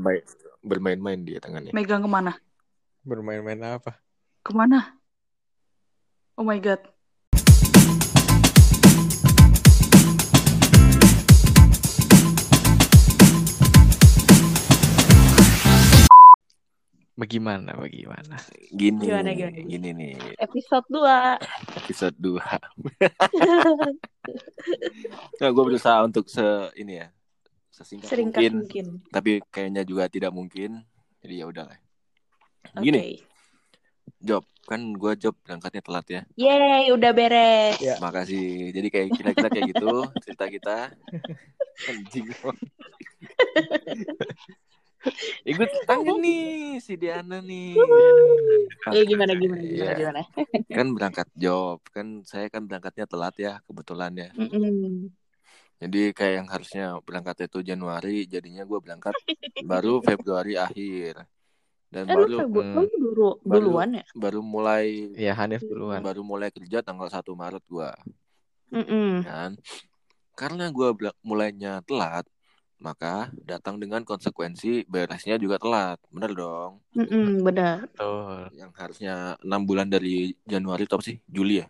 bermain bermain-main dia tangannya. Megang ke mana? Bermain-main apa? Ke mana? Oh my god. Bagaimana? Bagaimana? Gini, Gimana, gimana? gini nih Episode 2. episode 2 Nah, gue berusaha untuk se ini ya sesingkat Seringkat mungkin, mungkin. tapi kayaknya juga tidak mungkin. Jadi ya udahlah. Oke. Gini, job kan gue job berangkatnya telat ya. Yeay, udah beres. Ya. Makasih. Jadi kayak kira-kira kayak gitu cerita kita. Anjing. Ikut tangan nih si Diana nih. Eh gimana gimana gimana Iya. gimana? Kan berangkat job, kan saya kan berangkatnya telat ya kebetulan ya. Mm-mm. Jadi kayak yang harusnya berangkat itu Januari, jadinya gue berangkat baru Februari akhir. Dan Eh baru hmm. lu dulu Baru- duluan ya? baru mulai Ya Hanif duluan. baru mulai kerja tanggal 1 Maret gua Mm-mm. kan. Karena gua bela- mulainya telat, maka datang dengan konsekuensi beresnya juga telat. Bener dong. Mm-mm, benar. Betul. Yang harusnya enam bulan dari Januari apa sih? Juli ya?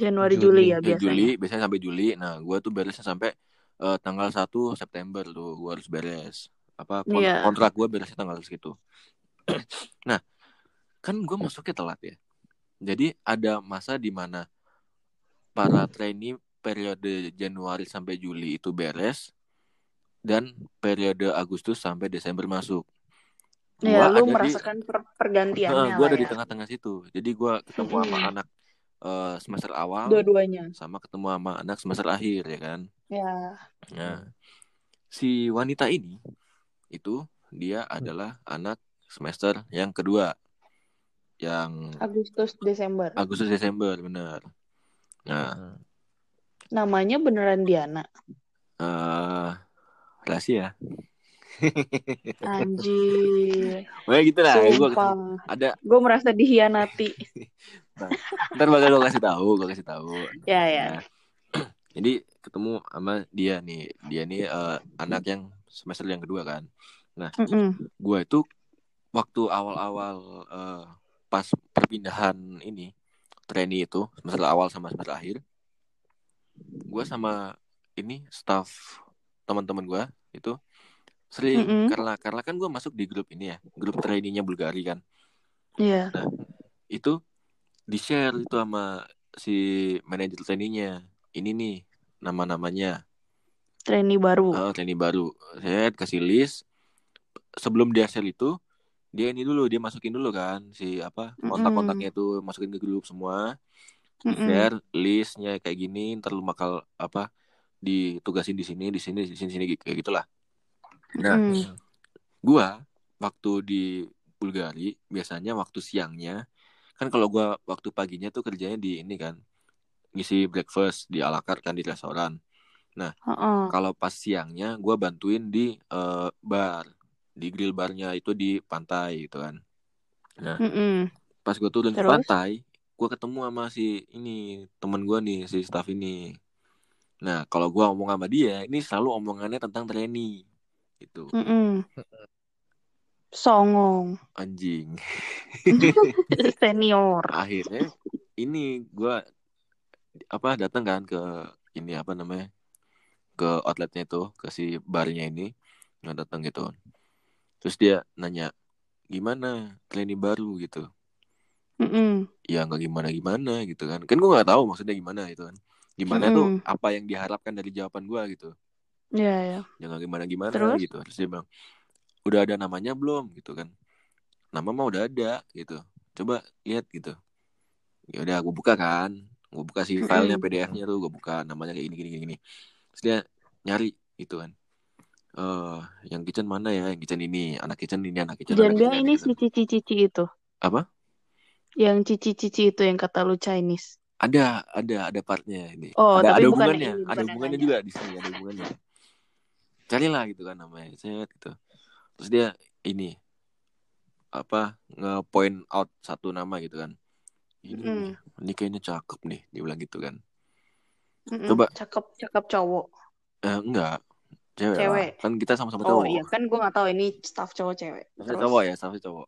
Januari Juli. Juli ya Eh, biasanya. Juli, biasanya sampai Juli. Nah, gua tuh beresnya sampai eh, tanggal 1 September tuh gua harus beres. Apa kon- Iya. kontrak gua beresnya tanggal segitu. nah, kan gua masuknya telat ya. Jadi ada masa di mana para trainee periode Januari sampai Juli itu beres dan periode Agustus sampai Desember masuk. Ya, ada lu di- merasakan per- pergantiannya gua lah ada di ya. tengah-tengah situ. Jadi gua ketemu sama anak eh, semester awal Dua-duanya. sama ketemu sama anak semester akhir ya kan. Ya. Nah, si wanita ini itu dia adalah anak semester yang kedua, yang Agustus Desember. Agustus Desember benar. Nah. Namanya beneran Diana. eh rahasia. Anjir. Pokoknya gitu lah. Gua ada Gue merasa dihianati. ntar bakal gue kasih tahu, gue kasih tahu. Ya ya. Nah, jadi ketemu sama dia nih, dia nih eh, anak yang semester yang kedua kan. Mm-mm. Gue itu waktu awal-awal eh, pas perpindahan ini trainee itu semester awal sama semester akhir, gue sama ini staff teman-teman gue itu sering Mm-mm. karena karena kan gue masuk di grup ini ya, grup trainee-nya Bulgari kan. Iya. itu di share itu sama si manajer trainee-nya ini nih nama-namanya Trainee baru. oh, trainee baru saya kasih list sebelum dia share itu dia ini dulu dia masukin dulu kan si apa kontak-kontaknya itu masukin ke grup semua di Mm-mm. share listnya kayak gini ntar lu bakal apa ditugasin di sini di sini di sini sini kayak gitulah nah Mm. gua waktu di Bulgari biasanya waktu siangnya kan kalau gua waktu paginya tuh kerjanya di ini kan ngisi breakfast di ala carte kan di restoran Heeh. kalau pas siangnya gua bantuin di eh, bar di grill barnya itu di pantai gitu kan Mm-mm. pas gua turun ke Terus? pantai gua ketemu sama si ini teman gua nih si staff ini nah kalau gua ngomong sama dia ini selalu omongannya tentang Mm-mm. Songong. anjing. Senior. akhirnya ini gua apa datang kan ke ini apa namanya ke outletnya itu ke si barnya ini. Nggak datang gitu. Terus dia nanya gimana trainee baru? Gitu. Mm-mm. ya nggak gimana gimana? Gitu kan. Kan gua nggak tahu maksudnya gimana gitu kan. Gimana tuh Mm-mm. apa yang diharapkan dari jawaban gua gitu Iya ya. jangan gimana gimana Terus? gitu. Terus dia bilang udah ada namanya belum? Gitu kan. Nama mah udah ada gitu. Coba lihat gitu. Ya udah gue buka kan. Gue buka si filenya PDF-nya tuh gue buka namanya kayak gini gini gini, terus dia nyari gitu kan. Eh yang kitchen mana ya? Yang kitchen ini anak kitchen ini anak kitchen bilang kitchen, ini si cici-cici itu. apa? Yang cici-cici itu yang kata lu Chinese. ada ada ada partnya ini. Oh, ada tapi ada bukan hubungannya ini, ada hubungannya juga di sini ada hubungannya carilah gitu kan namanya set gitu terus dia ini apa nge-point out satu nama gitu kan ini Mm. ini kayaknya cakep nih dia bilang gitu kan Mm-mm. Coba. Cakep, cakep cowok. eh, enggak Cewek, Cewek. lah. Kan kita sama-sama Oh cowok. iya kan gue nggak tahu ini staff cowok cewek. Terus? cowok ya, staffnya cowok.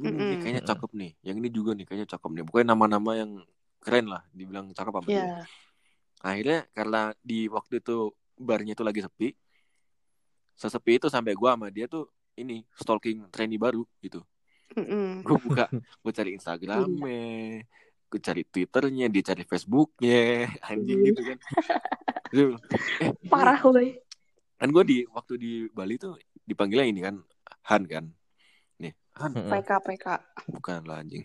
Ini, ini Mm-mm. kayaknya cakep nih. Yang ini juga nih kayaknya cakep nih. Pokoknya nama-nama yang keren lah. Dibilang cakep apa Iya. dia. Akhirnya karena di waktu itu barnya itu lagi sepi. Sesepi itu sampai gua sama dia tuh ini stalking trainee baru gitu. Mm-mm. Gue buka, gue cari Instagramnya, gue cari Twitternya, dia cari Facebooknya, anjing gitu kan. Eh, Parah woi. kan gue di waktu di Bali tuh dipanggilnya ini kan Han kan nih Han. PK PK. bukan lah anjing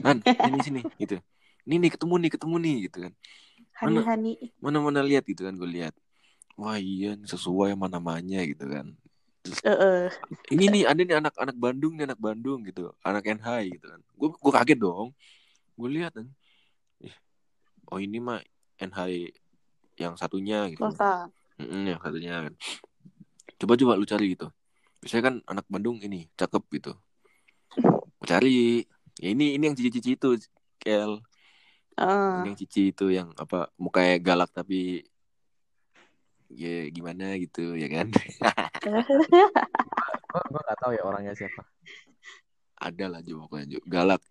Han ini sini gitu ini nih ketemu nih ketemu nih gitu kan Hani Mana? Hani. mana mana lihat gitu kan gue lihat wah iya sesuai sama namanya gitu kan Eh, eh. ini nih ada nih anak anak Bandung nih anak Bandung gitu anak NH gitu kan gue gue kaget dong gue lihat kan oh ini mah NH yang satunya gitu Masa? Mm, yang satunya kan. Coba coba lu cari gitu. Biasanya kan anak Bandung ini cakep gitu. Cari. Ya ini ini yang cici-cici itu, Kel. Ah. Ini yang cici itu yang apa mukanya galak tapi ya gimana gitu ya kan. Gue gak tahu ya orangnya siapa. Ada lah juga pokoknya Ju. galak.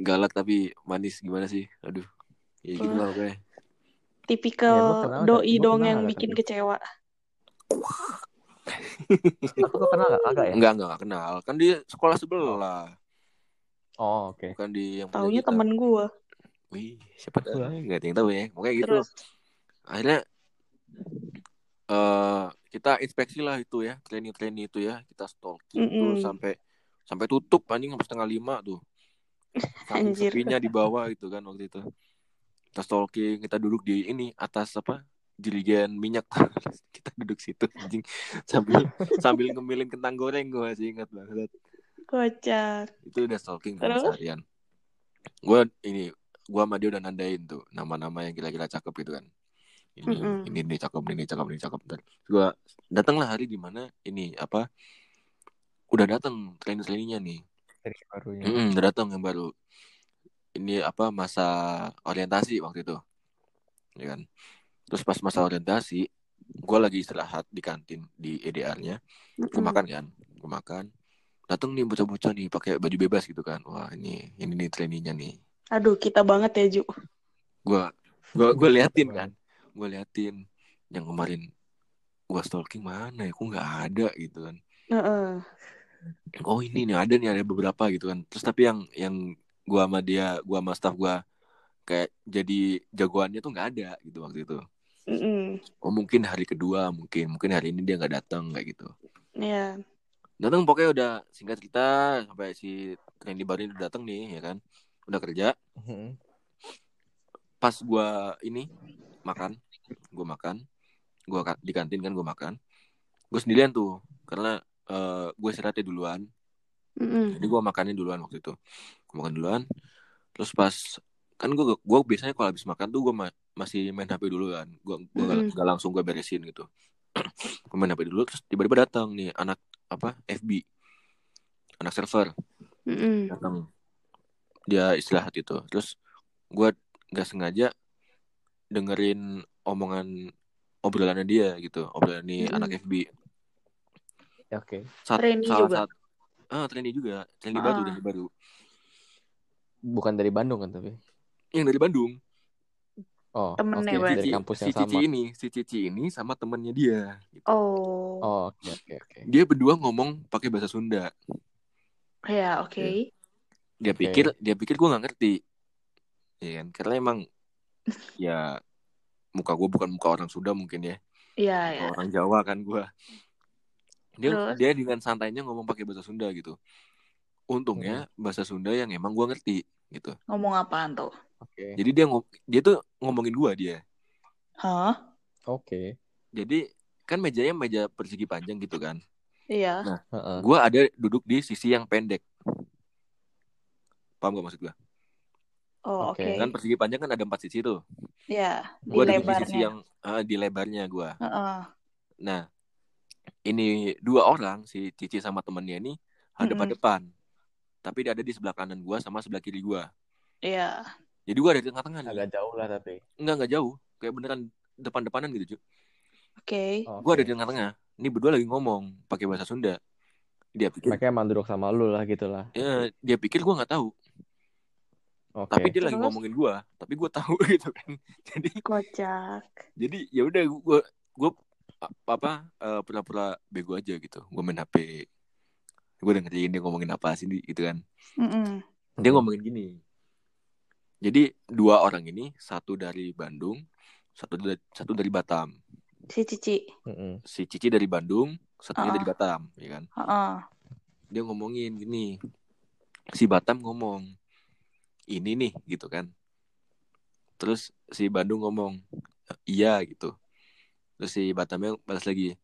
Galak tapi manis gimana sih? Aduh. Ya gitu lah pokoknya. Tipikal Ya, doi dong yang bikin kecewa. Gue kenal gak? Kagak ya? Enggak, enggak, enggak kenal. Kan dia sekolah sebelah. Oh oke. Bukan di yang Taunya temen gue. Wih, siapa tahu enggak ada yang tahu ya. Pokoknya gitu. Terus. akhirnya eh kita inspeksi lah itu ya training training itu ya kita stalking tuh Mm-mm. sampai sampai tutup anjing sampai setengah lima tuh Saking Anjir. sepinya di bawah itu kan waktu itu kita stalking kita duduk di ini atas apa jerigen minyak kita duduk situ anjing sambil sambil ngemilin kentang goreng gue masih ingat banget Kocak. itu udah stalking kan Terus? seharian gue ini gue sama dia udah nandain tuh nama-nama yang kira-kira cakep gitu kan ini Mm-mm. ini ini cakep ini cakep ini cakep. Ntar gue datanglah hari di mana ini apa udah datang trainer trainingnya nih. Dari barunya. Mm-mm, udah datang yang baru. Ini apa masa orientasi waktu itu ya kan. Terus pas masa orientasi gue lagi istirahat di kantin di EDR-nya gue makan kan gue makan. Datang nih bocah-bocah nih pakai baju bebas gitu kan. Wah ini ini nih trainingnya nih. Aduh, kita banget ya, Ju. gue gue gue liatin kan gue liatin yang kemarin gue stalking mana ya kok nggak ada gitu kan Heeh. oh ini nih ada nih ada beberapa gitu kan terus tapi yang yang gue sama dia gue sama staff gue kayak jadi jagoannya tuh nggak ada gitu waktu itu Mm-mm. oh mungkin hari kedua mungkin mungkin hari ini dia nggak datang kayak gitu Iya. datang pokoknya udah singkat cerita sampai si trainee baru ini udah datang nih ya kan udah kerja Mhm. pas gua ini makan gua makan gua ka- di kantin kan gua makan. Gue sendirian tuh karena eh gue istirahatnya duluan. Mm-mm. jadi gua makannya duluan waktu itu. Gua makan duluan terus pas kan gua gua biasanya kalau habis makan tuh gua ma- masih main HP dulu kan. Gua gua nggak Mm-mm. nggak langsung gua beresin gitu. Gua main HP dulu terus tiba-tiba datang nih anak apa FB anak server. Mm-mm. datang. Dia istirahat itu terus gue nggak sengaja dengerin omongan obrolannya dia gitu obrolan nih Mm-mm. anak FB Ya, Oke. saat Trainee salah juga? satu ah trainee juga trainee Ah. baru trainee baru Bukan dari Bandung kan tapi. yang dari Bandung Oh. Temennya berarti. Dari Cici, kampus si yang Cici sama. ini si Cici ini sama temennya dia gitu. Oh. Oh oke oke oke. dia berdua ngomong pakai bahasa Sunda Ya, oke. dia Oke. pikir dia pikir gue nggak ngerti ya kan karena emang ya muka gue bukan muka orang Sunda mungkin ya Iya, ya. orang Jawa kan gue dia Terus? dia dengan santainya ngomong pakai bahasa Sunda gitu untungnya bahasa Sunda yang emang gue ngerti gitu Ngomong apaan tuh? Oke. jadi dia ngom- dia tuh ngomongin gue dia Hah? Oke. jadi kan mejanya meja persegi panjang gitu kan Iya. Nah. Heeh. gue ada duduk di sisi yang pendek paham gak maksud gue Oh, Oke. oke. kan persegi panjang kan ada empat sisi tuh Ya, di gue duduk di sisi lebarnya. yang ah, di lebarnya gue Heeh. nah ini dua orang si Cici sama temennya ini hadap depan tapi dia ada di sebelah kanan gue sama sebelah kiri gue Iya. jadi gue ada di tengah-tengah Agak jauh lah tapi. Enggak, enggak jauh. Kayak beneran depan-depanan gitu, Cu. Oke. Oke. gue ada di tengah-tengah ini berdua lagi ngomong pakai bahasa Sunda dia pikir Mereka emang duduk sama lu lah gitu lah. ya, dia pikir gue nggak tahu Oke. tapi dia lagi Terus? ngomongin gue tapi gue tahu gitu kan jadi Kocak. jadi ya udah gue gue apa eh, pura-pura bego aja gitu gue main hp gue dengerin dia ngomongin apa sih gitu kan Mm-mm. dia ngomongin gini jadi dua orang ini satu dari Bandung satu dari satu dari Batam Si Cici. Mm-mm. si Cici dari Bandung satunya Ah. dari Batam ya kan Heeh. dia ngomongin gini si Batam ngomong ini nih gitu kan terus si Bandung ngomong iya gitu terus si Batamnya balas lagi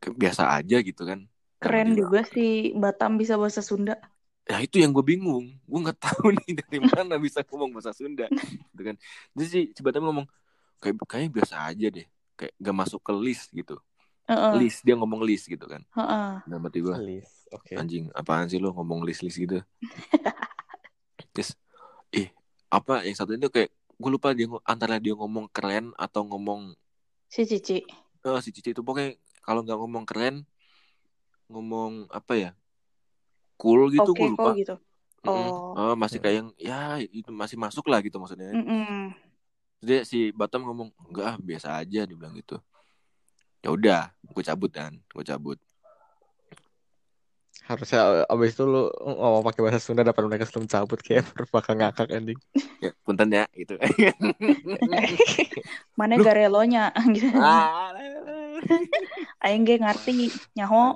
"Ke- biasa aja gitu kan Keren juga sih Batam bisa bahasa Sunda. ya itu yang gue bingung gue nggak tahu nih dari mana bisa ngomong bahasa Sunda gitu kan terus si, si Batam ngomong kayak kayaknya biasa aja deh kayak gak masuk ke list gitu Heeh. list dia ngomong list gitu kan Heeh. nah berarti gue. Oke. anjing apaan sih lo ngomong list list gitu terus ih apa yang satu itu kayak gue lupa dia antara dia ngomong keren atau ngomong Si Cici. eh, si Cici itu pokoknya kalau nggak ngomong keren ngomong apa ya cool gitu Oke gue lupa kok gitu. Mm-mm. Oh. Eh, masih kayak yang ya itu masih masuk lah gitu maksudnya Mm-mm. Terus dia si Batam ngomong enggak biasa aja dia bilang gitu ya udah gue cabut kan gue cabut Harusnya abis itu lu ngomong pakai bahasa Sunda dapat mereka sebelum cabut kayak bakal ngakak ending. ya punten ya gitu Mana Loh. garelonya gitu. ah, Aing ge ngerti nyaho.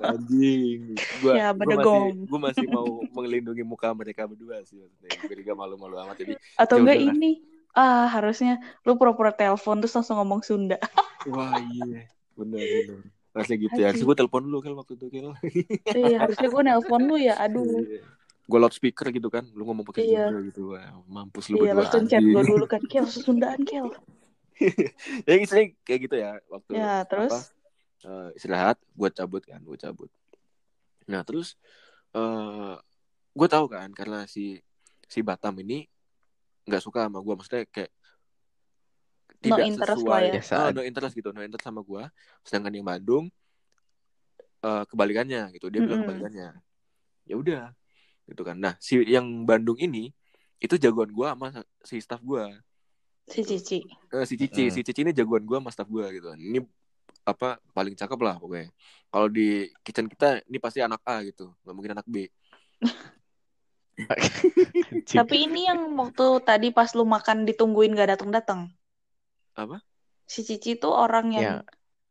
anjing gue Ya, masih bedegong. gue masih mau melindungi muka mereka berdua sih maksudnya gue juga malu-malu amat jadi Atau Ya enggak ini ah harusnya lu pura-pura telepon terus langsung ngomong Sunda. wah iya benar benar rasanya gitu ya harusnya gue telepon lu kan waktu itu kan Iya, harusnya gue nelpon lu ya. Aduh. gue loudspeaker gitu kan lu ngomong pakai Iya. Gitu wah mampus lu Iya, berdua langsung chat gue dulu kan. Kel, Sundaan Kel. ya istilahnya kayak gitu ya waktu Ya, terus? apa, eh, istirahat gue cabut kan gue cabut nah terus eh gue tahu kan karena si si Batam ini nggak suka sama gue maksudnya kayak No tidak interest sesuai lah ya. Biasa Oh, no interest gitu no interest sama gue sedangkan yang Bandung eh kebalikannya gitu dia bilang Mm-mm. kebalikannya ya udah gitu kan nah si yang Bandung ini itu jagoan gue sama si staff gue Si Cici. Eh, si Cici, Hmm. si Cici ini jagoan gue sama staff gue gitu. Ini apa paling cakep lah pokoknya. Kalau di kitchen kita ini pasti anak A gitu, nggak mungkin anak B. Tapi ini yang waktu tadi pas lu makan ditungguin gak datang-datang. Apa? Si Cici tuh orang yang Ya,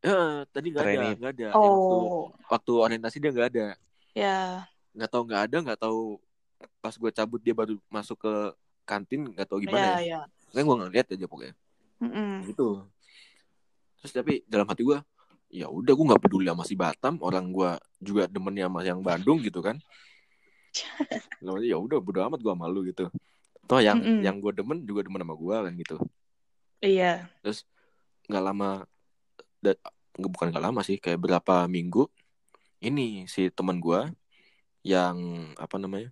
Eh, tadi nggak ada, nggak ada. Yang waktu oh waktu orientasi dia nggak ada, ya nggak tahu nggak ada, nggak tahu pas gue cabut dia baru masuk ke kantin, nggak tahu gimana ya ya. ya. Kan gue ngeliat aja pokoknya. Mm-mm. Gitu. Terus tapi dalam hati gue, ya udah gue nggak peduli sama si Batam, orang gue juga demennya sama yang Bandung gitu kan. Lalu ya udah bodo amat gue malu gitu. Toh yang Mm-mm. yang gue demen juga demen sama gue kan gitu. Iya. Nggak lama, bukan nggak lama sih, kayak berapa minggu ini si teman gue yang apa namanya,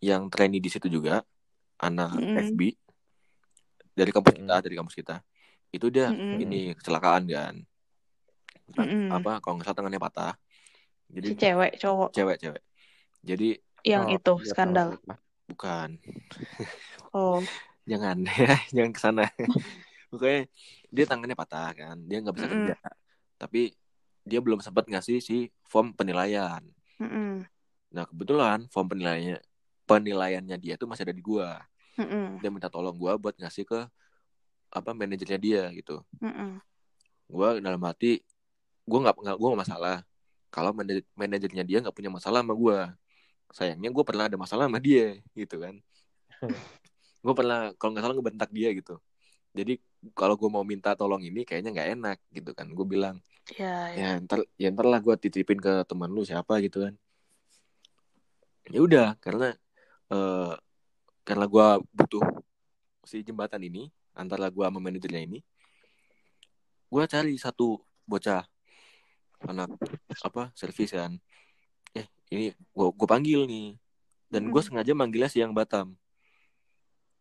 yang trainee di situ juga, anak Mm-mm. FB dari kampus kita, Mm. dari kampus kita, itu dia Mm-mm. ini kecelakaan kan, Mm-mm. apa kalau nggak salah tangannya patah, Si jadi cewek cowok cewek-cewek, jadi yang Oh, itu iya, skandal. tahu. bukan Oh. jangan ya jangan ke sana pokoknya dia tangannya patah kan dia nggak bisa Mm-mm. kerja tapi dia belum sempat ngasih si form penilaian Mm-mm. nah kebetulan form penilaiannya penilaiannya dia tuh masih ada di gua Mm-mm. dia minta tolong gua buat ngasih ke apa manajernya dia gitu Mm-mm. gua dalam hati gua nggak nggak gua nggak masalah kalau manajer- manajernya dia nggak punya masalah sama gua sayangnya gua pernah ada masalah sama dia gitu kan gue pernah kalau nggak salah ngebentak dia gitu. Jadi kalau gue mau minta tolong ini kayaknya nggak enak gitu kan. Gue bilang Ya, ya. ya ntar ya ntar lah gue titipin ke teman lu siapa gitu kan. Ya udah karena eh karena gue butuh si jembatan ini antara gue sama manajernya ini gue cari satu bocah anak apa servis kan. Eh ini gue gue panggil nih. Dan gue Mm. sengaja manggilnya si yang Batam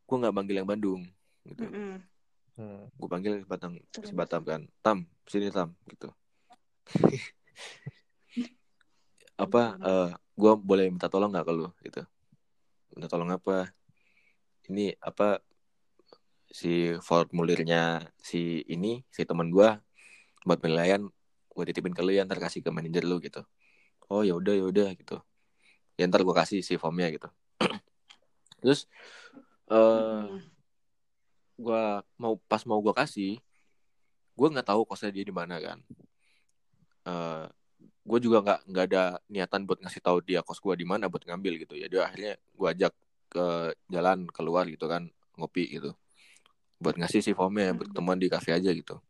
gue nggak manggil yang Bandung gitu. Mm-mm. Hmm. gue panggil si Batam si Batam kan. Tam sini Tam gitu. Apa eh gue boleh minta tolong nggak ke lu gitu? Minta tolong apa? Ini apa si formulirnya si ini si teman gue buat penilaian gue titipin ke lu ya ntar kasih ke manajer lu gitu. Oh ya udah ya udah gitu. Ya ntar gue kasih si formnya gitu. Terus eh Mm. gue mau pas mau gue kasih gue nggak tahu kosnya dia di mana kan. Eh gue juga nggak nggak ada niatan buat ngasih tahu dia kos gue di mana buat ngambil gitu ya. Dia akhirnya gue ajak ke jalan keluar gitu kan ngopi gitu. Buat ngasih si formnya buat ketemuan di kafe aja gitu.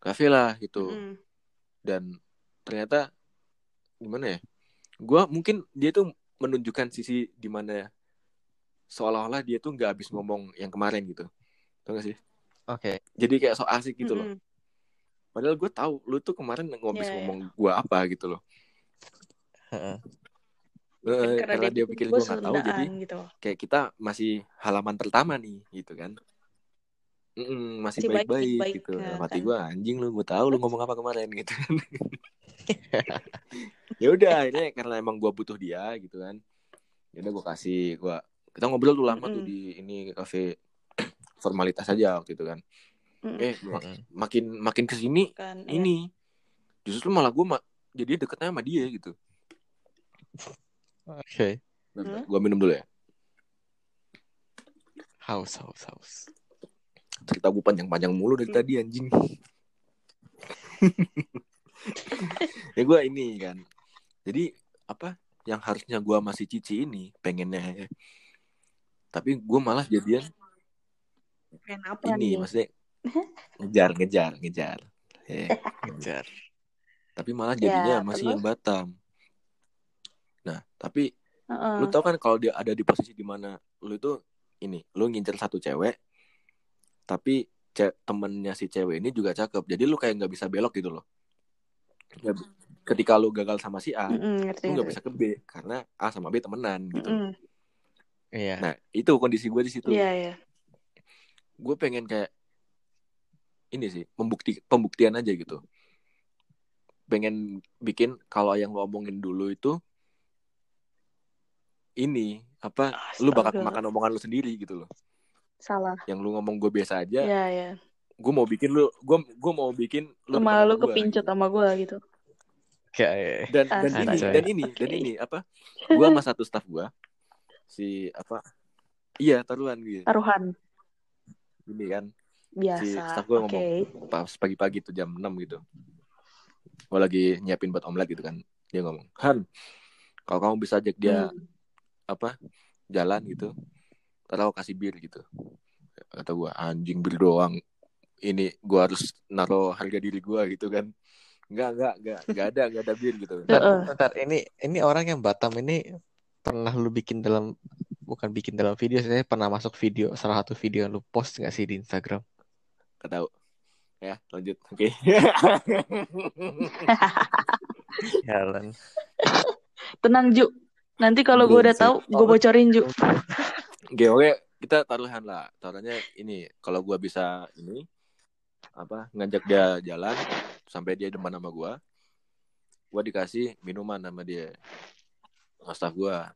Kafe lah gitu. Mm. dan ternyata gimana ya? Gue mungkin dia tuh menunjukkan sisi di mana seolah-olah dia tuh nggak habis ngomong yang kemarin gitu tau gak sih Oke. jadi kayak so asik gitu loh Mm-mm. padahal gue tahu lu tuh kemarin ngomong iya. ngomong gue apa gitu loh Heeh. Eh, Kan karena, dia pikir gue nggak tahu jadi gitu. kayak kita masih halaman pertama nih gitu kan Mm-mm, masih Masih baik-baik gitu kan? gue anjing lu gue tahu lu ngomong apa kemarin gitu kan ya udah akhirnya karena emang gue butuh dia gitu kan ya udah gue kasih gue kita ngobrol tuh lama tuh Mm-mm. di ini kafe formalitas aja waktu itu kan Mm-mm. eh Mm-mm. makin makin ke sini kan ya. ini justru malah gue ma- jadi deketnya sama dia gitu Oke. Hmm? gue minum dulu ya Haus, haus, haus. cerita gue panjang-panjang mulu dari Hmm. tadi anjing ya gue ini kan jadi apa yang harusnya gue masih cici ini pengennya ya. Tapi gue malah jadian Pengen apa ini nih? maksudnya ngejar ngejar ngejar Ya, Ngejar. tapi malah jadinya Ya, masih terus? yang Batam nah tapi Heeh. lu tau kan kalau dia ada di posisi di mana lu itu ini lu ngincer satu cewek tapi ce- temennya si cewek ini juga cakep jadi lu kayak nggak bisa belok gitu loh bi- ketika lu gagal sama si A ngerti, lu nggak bisa ke B karena A sama B temenan gitu Mm-mm. Iya. nah itu kondisi gue di situ Iya, iya. gue pengen kayak ini sih membukti pembuktian aja gitu pengen bikin kalau yang lu omongin dulu itu ini apa lu bakal Astaga. makan omongan lu sendiri gitu loh Salah. yang lu ngomong gue biasa aja Iya, iya. gue mau bikin lu gue gue mau bikin lu Malah lu sama gua, kepincut gitu. sama gue gitu. Kayak dan dan ini dan ini dan Oke. ini apa gue sama satu staff gue si apa iya taruhan gitu Taruhan. gini kan Biasa. staff gua Oke. pas pagi-pagi tuh jam 6 gitu gue lagi nyiapin buat omelet gitu kan dia ngomong Han kalau kamu bisa ajak dia Hmm. apa jalan gitu ntar aku kasih bir gitu kata gue anjing bir doang ini gue harus naruh harga diri gue gitu kan Enggak, enggak, enggak, enggak ada, enggak ada bir gitu. Bentar, Heeh. bentar, ini ini orang yang Batam ini pernah lu bikin dalam bukan bikin dalam video, saya pernah masuk video salah satu video yang lu post nggak sih di Instagram? Gak tahu. Ya, lanjut. Oke. Jalan. Tenang Ju. Nanti kalau gue udah tahu, gue bocorin Ju. Oke, oke, kita taruhan lah. Taruhannya ini, kalau gua bisa ini apa ngajak dia jalan sampai dia depan sama gua, gua dikasih minuman sama dia. Sama staff gua.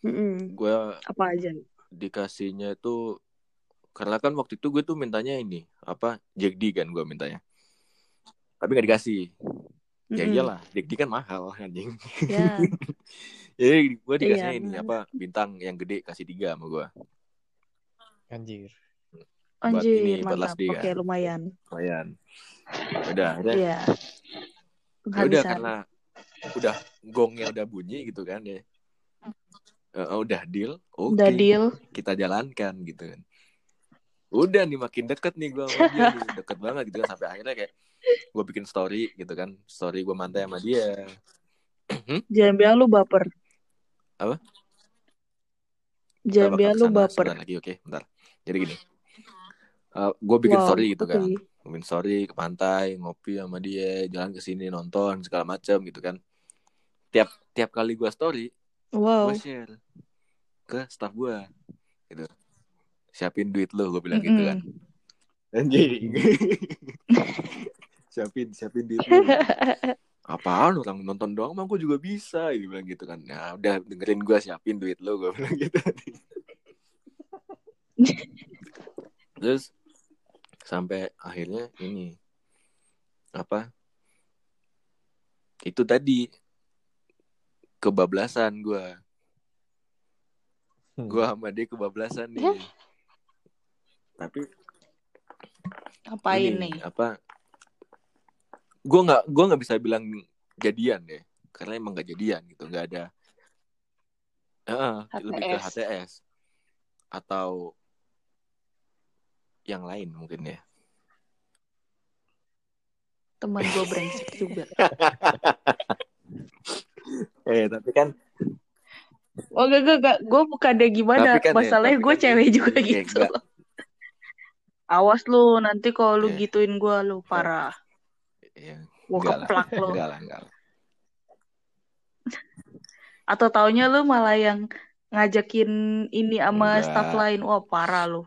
Mm-mm. Gua Apa aja? dikasihnya itu karena kan waktu itu gue tuh mintanya ini apa Jack D kan gue mintanya tapi nggak dikasih ya iyalah Jack D kan mahal anjing Ya. jadi gue dikasihnya Iya, ini benar. apa bintang yang gede kasih tiga sama gue Anjir. Buat ini, Anjir, buat mantap. last day, Oke, kan? lumayan. lumayan udah akhirnya Iya. ya udah karena udah gongnya udah bunyi gitu kan ya. Eh, udah deal oke. Udah deal. kita jalankan gitu kan. Udah nih makin deket nih gue sama dia nih. Deket banget gitu kan sampai akhirnya kayak gue bikin story gitu kan. Story gue mantai sama dia. Jangan bilang lu baper. Apa? Jangan bilang lu baper. sebentar lagi oke bentar. Jadi gini gue bikin Wow, story gitu oke. kan. Bikin story ke pantai ngopi sama dia jalan ke sini nonton segala macam gitu kan tiap tiap kali gue story Wow. gue share ke staff gue gitu. Siapin duit lu gue bilang gitu kan. Anjing. Siapin siapin duit lu. Apaan orang nonton doang mah gue juga bisa dia bilang gitu kan. Ya udah dengerin gue siapin duit lu gue bilang gitu. Terus sampai akhirnya ini apa? Itu tadi kebablasan gue Hmm. gue sama dia kebablasan nih Ya. tapi Ngapain ini, nih? apa gue nggak gue nggak bisa bilang jadian deh karena emang gak jadian gitu nggak ada Heeh, lebih ke HTS. HTS atau yang lain mungkin ya Teman gue brengsek juga. eh tapi kan Oh gak gak gak, gue bukannya gimana. Tapi kan ya, Masalahnya gue kan cewek juga kayak gitu. enggak. Awas lu nanti kalau lu Eh. gituin gue lu parah. ya, Gue enggak lah keplak lu. enggak lah enggak lah Atau taunya lu malah yang ngajakin ini sama Enggak. staff lain. Wah parah lu.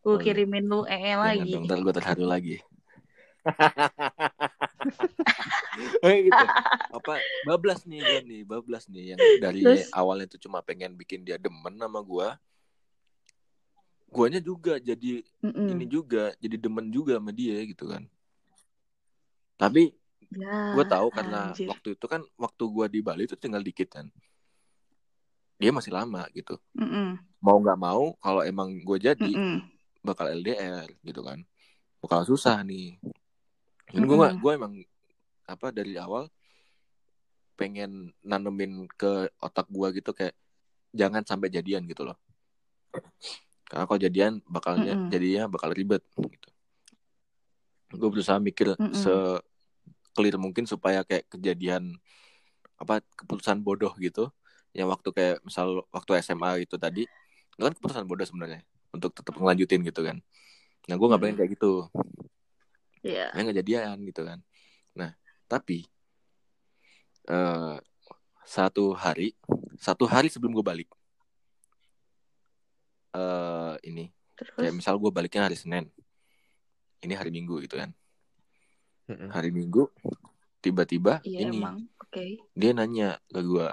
Gue kirimin lu ee jangan lagi. dong, ntar gue terharu lagi gitu. Apa bablas nih gue nih, bablas nih yang dari Terus? awalnya itu cuma pengen bikin dia demen sama gua. Guanya juga jadi Mm-mm. ini juga, jadi demen juga sama dia gitu kan. Tapi Ya, gue tahu karena anjir. waktu itu kan waktu gua di Bali itu tinggal dikit kan. Dia masih lama gitu. Mm-mm. Mau nggak mau kalau emang gue jadi Mm-mm. bakal LDR gitu kan. Bakal susah nih. Dan gue Mm-mm. gue emang apa dari awal pengen nanemin ke otak gua gitu kayak jangan sampai jadian gitu loh. Karena kalau jadian bakalnya Mm-mm. jadinya bakal ribet gitu. Gue berusaha mikir Mm-mm. se clear mungkin supaya kayak kejadian apa keputusan bodoh gitu yang waktu kayak misal waktu SMA itu tadi itu kan keputusan bodoh sebenarnya untuk tetap ngelanjutin gitu kan nah gue nggak pengen kayak gitu Ya nggak jadian gitu kan nah tapi eh satu hari satu hari sebelum gue balik eh ini kayak Terus? misal gue baliknya hari Senin ini hari Minggu gitu kan Mm-mm. hari Minggu tiba-tiba Iya ini emang. Oke. dia nanya ke gue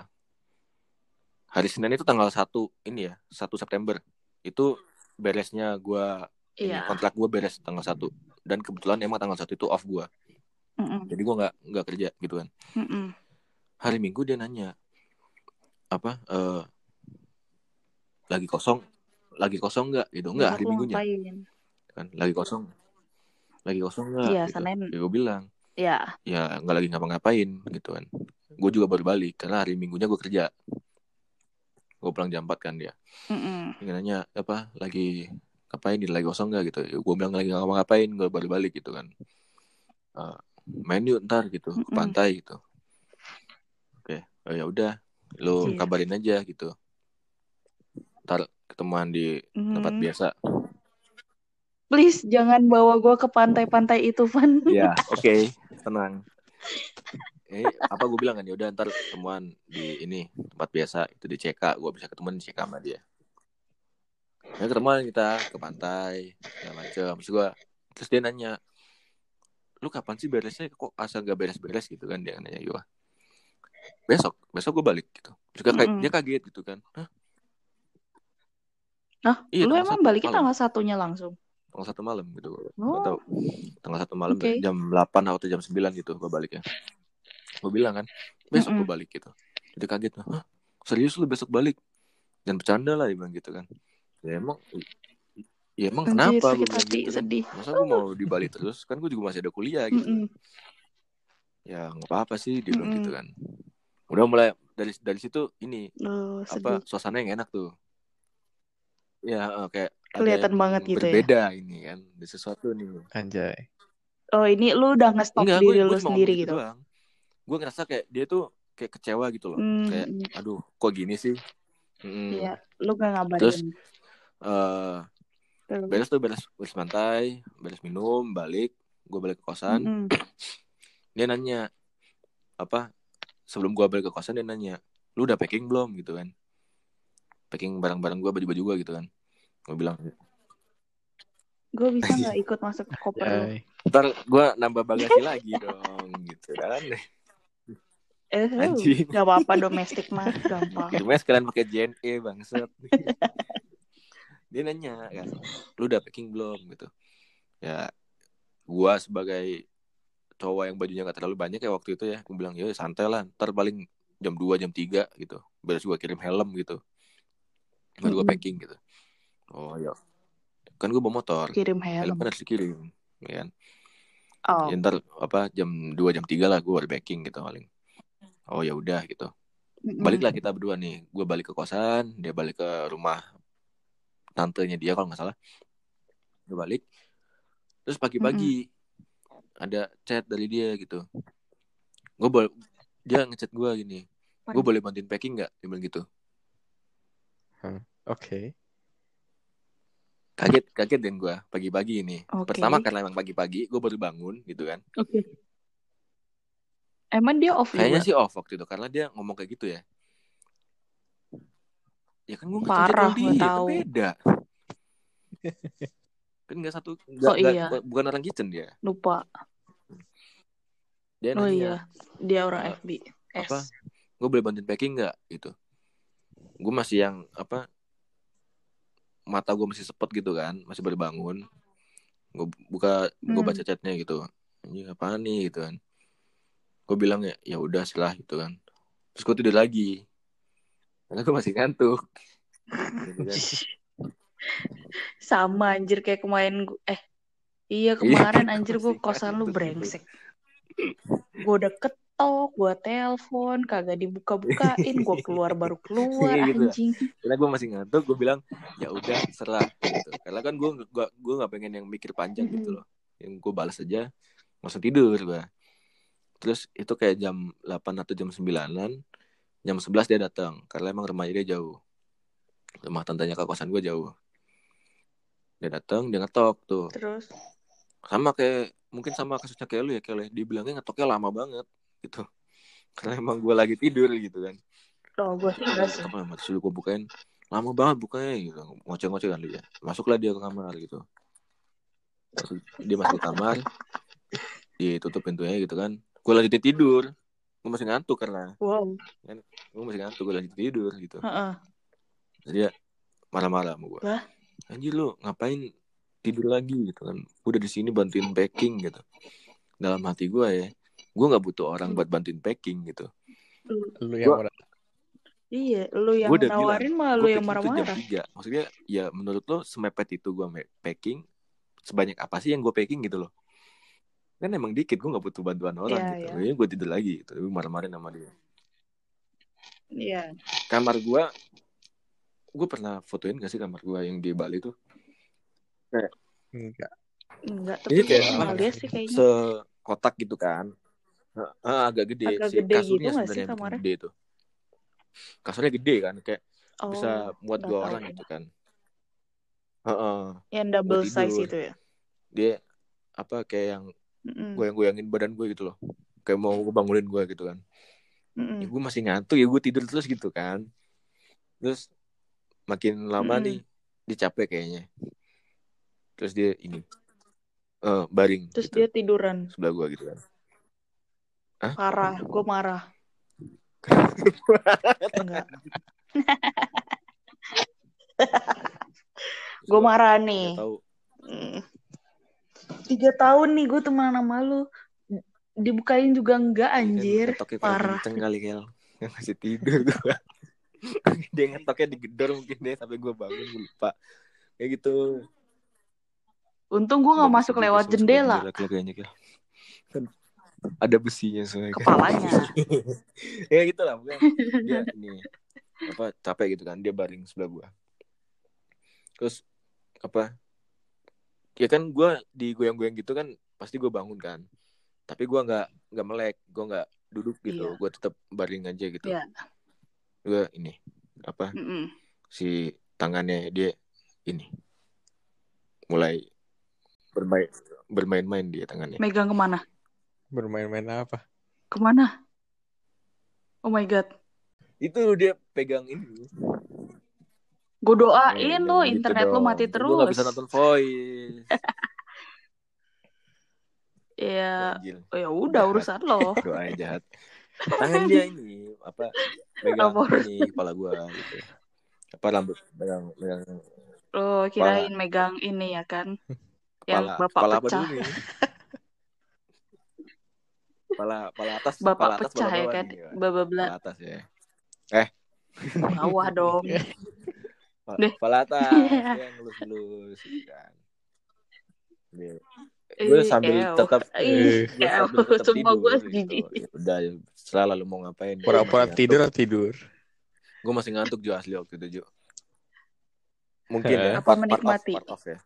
hari Senin itu tanggal 1 ini ya 1 September itu beresnya gue ini Iya. kontrak gue beres tanggal 1 dan kebetulan emang tanggal 1 itu off gue Mm-mm. jadi gue nggak nggak kerja gitu kan Mm-mm. hari Minggu dia nanya apa eh lagi kosong lagi kosong nggak gitu nggak hari Minggunya ngapain? kan lagi kosong lagi kosong nggak Iya, gitu. Senin. ya gue bilang Ya. ya nggak lagi ngapa-ngapain gitu kan gue juga baru balik karena hari Minggunya gue kerja gue pulang jam 4 kan dia Mm-mm. dia nanya apa lagi ngapain dia lagi kosong nggak gitu. Gue bilang lagi nggak ngapa-ngapain gue baru balik gitu kan. Eh, main yuk ntar gitu ke Mm-mm. pantai gitu. Oke oh, ya udah lu Iya. kabarin aja gitu. Ntar ketemuan di tempat Mm. biasa. Please jangan bawa gue ke pantai-pantai itu, Van. ya oke tenang. Eh apa gue bilang kan? Ya udah ntar ketemuan di ini tempat biasa itu di CK gue bisa ketemuan di CK sama dia ya ketemuan kita ke pantai segala macam terus gue terus dia nanya lu kapan sih beresnya kok asal gak beres-beres gitu kan dia nanya gue besok besok gue balik gitu dia, kayak- Mm-mm. dia kaget gitu kan Hah? Hah? Iya, lu emang baliknya tanggal satunya langsung? tanggal satu malam gitu Gak Oh. tahu tanggal satu malam Oke. jam 8 atau jam 9 gitu gue baliknya gue bilang kan besok gue Mm-mm. balik gitu jadi kaget Hah? serius lu besok balik dan bercanda lah dia bilang gitu kan ya emang ya emang Anjir, kenapa sakit hati, gitu kan sedih. masa gue mau di Bali terus kan gue juga masih ada kuliah gitu Mm-mm. ya nggak apa-apa sih dia bilang Mm-mm. gitu kan udah mulai dari dari situ ini Oh, apa suasana yang enak tuh ya kayak Kelihatan banget gitu ya. berbeda ini kan ada sesuatu nih Anjay. Oh, ini lu udah nge-stop Enggak, diri gue lu gue sendiri ngomong gitu. doang. Gue ngerasa kayak dia tuh kayak kecewa gitu loh. Hmm, Kayak, aduh, kok gini sih? Mm. Iya, lu gak ngabarin. Terus, eh Terus. beres tuh beres beres pantai, beres minum, balik, gue balik ke kosan. Mm-mm. Dia nanya apa? Sebelum gue balik ke kosan dia nanya, lu udah packing belum gitu kan? Packing barang-barang gue, baju-baju gue gitu kan? gue bilang Gue bisa nggak ikut masuk ke koper lu? Ntar gue nambah bagasi lagi dong gitu kan Eh, Anjing. gak apa-apa domestik mah gampang. Gimana sekalian pakai JNE bangset dia nanya kan lu udah packing belum? Gitu. Ya gua sebagai cowok yang bajunya gak terlalu banyak ya waktu itu ya gue bilang ya santai lah ntar paling jam 2 jam 3 gitu. Beres gua kirim helm gitu. Baru gua packing gitu. Oh ya kan gua bawa motor. Kirim helm helm. kan harus dikirim ya kan? Oh, Ya, ntar apa jam 2 jam 3 lah gua baru packing gitu paling. Oh ya udah gitu. Baliklah kita berdua nih. Gue balik ke kosan dia balik ke rumah tantenya dia kalau nggak salah. Gue balik. Terus pagi-pagi ada chat dari dia gitu. Gue boleh dia ngechat gue gini gue boleh bantuin packing nggak? Dia bilang gitu. Oke. kaget kaget dan gue pagi-pagi ini. Oke. pertama karena emang pagi-pagi gue baru bangun gitu kan. Oke. Emang dia off kayaknya sih off waktu itu karena dia ngomong kayak gitu ya ya kan gue Parah, dia nggak kan tahu. beda kan nggak satu nggak, Oh, iya. bukan orang kitchen dia Lupa. dia Oh nanya iya, dia orang Eh, FB. apa? S. gue boleh bantuin packing nggak gitu gue masih yang apa mata gue masih sepet gitu kan masih baru bangun gue buka gue Hmm. baca chatnya gitu ini apaan nih gitu kan gue bilang ya ya udah setelah gitu kan terus gue tidur lagi karena gue masih ngantuk. Gitu kan. Sama anjir kayak kemarin gu- eh iya Iya, kemarin anjir gue kosan lu brengsek. Gue udah ketok, gue telepon, kagak dibuka-bukain, gue keluar baru keluar Iya, gitu. anjing. karena gue masih ngantuk gue bilang ya udah serah gitu. Karena kan gue gue gue nggak pengen yang mikir panjang gitu loh. Yang gue balas aja langsung tidur gue terus itu kayak jam 8 atau jam 9an jam 11 dia datang karena emang rumahnya dia jauh. Rumah tantenya ke kosan gue jauh. Dia datang dia ngetok tuh. Terus? Sama kayak mungkin sama kasusnya kayak lu ya kayak dibilangnya ngetoknya lama banget gitu. Karena emang gue lagi tidur gitu kan. Oh gue sih apa mati sudah gue bukain. Lama banget bukanya gitu. Ngoceh-ngoceh kan dia masuklah dia ke kamar gitu. Masuk- dia masuk ke kamar. Ditutup pintunya gitu kan. Gue lagi tidur gue masih ngantuk karena Wow. gue masih ngantuk gue lagi tidur gitu. Heeh. Terus dia marah-marah sama gue Wah. anjir lu ngapain tidur lagi? gitu kan. Gue udah di sini bantuin packing gitu. Dalam hati gue ya gue nggak butuh orang buat bantuin packing gitu. Lu yang Gua- Iya, lu yang Gua nawarin mah lu yang marah-marah. 3 maksudnya ya menurut lo semepet itu gue packing sebanyak apa sih yang gue packing gitu loh kan emang dikit gue nggak butuh bantuan orang Iya, gitu iya. Ini gue tidur lagi gitu gue marah-marahin sama dia Iya. kamar gue gue pernah fotoin gak sih kamar gue yang di Bali tuh enggak. Enggak, Ini tapi kayak lihat sih kayaknya. sekotak gitu kan Ah, agak gede Agak sih gede kasurnya gitu nggak sih sebenarnya gede tuh kasurnya gede kan kayak Oh, bisa muat nggak dua orang ya. gitu kan Heeh. Yang double size itu ya. dia apa kayak yang Mm-mm. goyang-goyangin badan gue gitu loh kayak mau ngebangunin gue gitu kan Mm-mm. ya gue masih ngantuk ya gue tidur terus gitu kan terus makin lama Mm-mm. nih dia capek kayaknya terus dia ini eh baring Terus gitu, dia tiduran. sebelah gue gitu kan Parah, gue marah. Enggak. Gue marah nih. tahu Mm. Tiga tahun nih gue temenan sama lu. Dibukain juga enggak anjir. Ngetoknya kurang Parah. kenceng kali Kel Yang masih tidur gue Dia ngetoknya digedor mungkin deh Sampai gue bangun gue lupa Kayak gitu Untung gue nggak masuk lewat jendela. Kel, kayaknya Kel Ada besinya soalnya. Kepalanya. ya gitu lah dia ini apa capek gitu kan dia baring sebelah gua terus apa ya kan gua digoyang-goyang gitu kan pasti gua bangun kan tapi gua nggak nggak melek gua nggak duduk gitu Iya. gua tetap baring aja gitu Iya. gua ini apa Mm-mm. si tangannya dia ini mulai bermain bermain-main dia tangannya Megang ke mana? Bermain-main apa? Ke mana? Oh my god. itu dia pegang ini Gue Eh, doain lo jangan gitu internet lo dong. mati Ntar Gue gak bisa terus. nonton voice. Ya, Anjir. oh ya udah Jahat. urusan lo. Doanya jahat. Tangan dia ini apa pegang Apa ini kepala gua gitu. Apa rambut pegang pegang Lo kirain megang ini ya kan? Yang kepala bapak kepala apa pecah. dulu nih? Kepala kepala atas, Bapak kepala atas, pecah kepala ya kan? Bababla Kepala atas ya. bawah dong. Kepala, atas Iya. yang lulus-lulus gitu kan. Eh, Gue sambil ew. tetap Ih, gue ew. sambil tetap Sumpah gue tidur jijik. gitu. Ya Udah selalu lu mau ngapain? Pura-pura tidur atau tidur? Gue masih ngantuk Jo asli waktu itu Jo. Mungkin ya, Apa part, part menikmati? part off ya.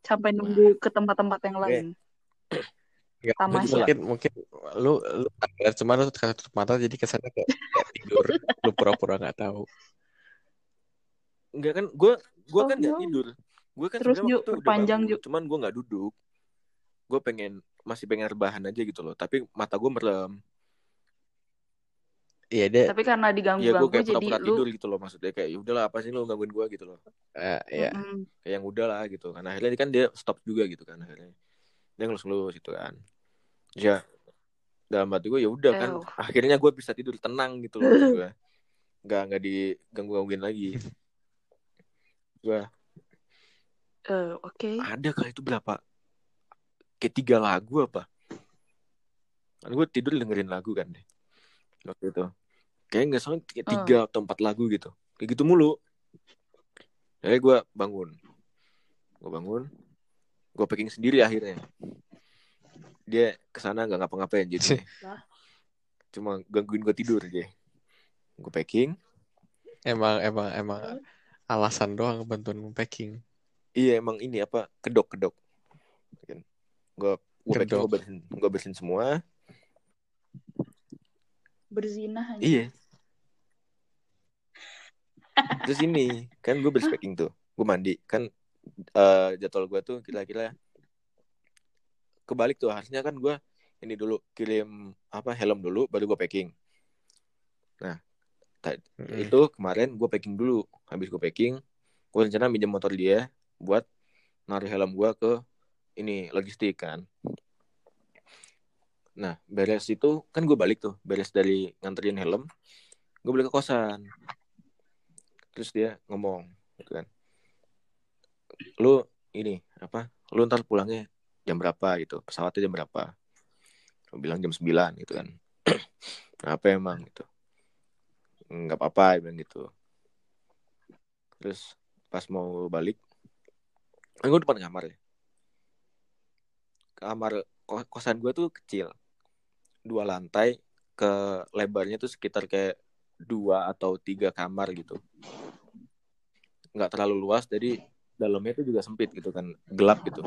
Sampai nunggu ke tempat-tempat yang lain. Tamasya. mungkin mungkin lu lu cuma lu tutup mata jadi kesannya kayak, kayak tidur lu pura-pura nggak tahu Enggak kan, gue gue Oh, kan nggak no. tidur. Gue kan Terus, waktu perpanjang, bangun, Ju. cuman gue nggak duduk. Gue pengen masih pengen rebahan aja gitu loh. Tapi mata gue merem. iya dia Tapi karena Iya gue diganggu-ganggu kayak jadi pura-pura lu tidur gitu loh maksudnya kayak "Ya udahlah apa sih lu gangguin gue gitu loh. eh, ya Mm-mm. Kayak yang udahlah gitu. Kan akhirnya kan dia stop juga gitu kan akhirnya. Dia ngelus-ngelus gitu kan. Ya dalam hati gue ya udah kan akhirnya gue bisa tidur tenang gitu loh gue. Nggak nggak diganggu-gangguin lagi. Gue Eh, Oke. ada kali itu berapa? Kayak tiga lagu apa? Kan gue tidur dengerin lagu kan deh waktu itu. Kayak nggak salah kayak Hmm. tiga atau empat lagu gitu. Kayak gitu mulu. Jadi gue bangun. Gue bangun. Gue packing sendiri akhirnya. Dia ke sana nggak ngapa-ngapain jadi cuma gangguin gue tidur aja. Gue packing. Emang emang emang alasan doang bantuin packing. Iya emang ini apa kedok kedok gue gue packing gue bersihin gue bersihin semua. Berzinah aja. Iya. Terus ini kan gue beres packing tuh, gue mandi. Kan eh, jadwal gue tuh kira-kira kebalik tuh harusnya kan gue ini dulu kirim apa helm dulu baru gue packing. Nah Mm-mm. itu kemarin gue packing dulu, habis gue packing, gue rencana minjem motor dia buat naruh helm gue ke ini logistik kan. Nah beres itu kan gue balik tuh, beres dari nganterin helm, gue balik ke kosan. Terus dia ngomong, gitu kan, lu ini apa, lu ntar pulangnya jam berapa gitu, pesawatnya jam berapa? Gue bilang jam 9 gitu kan. Apa emang gitu? Nggak apa-apa, bilang gitu. Terus pas mau balik, kan gue depan kamar ya. Kamar ko- kosan gue tuh kecil, dua lantai, ke lebarnya tuh sekitar kayak dua atau tiga kamar gitu. Nggak terlalu luas, jadi dalamnya tuh juga sempit gitu kan, gelap gitu.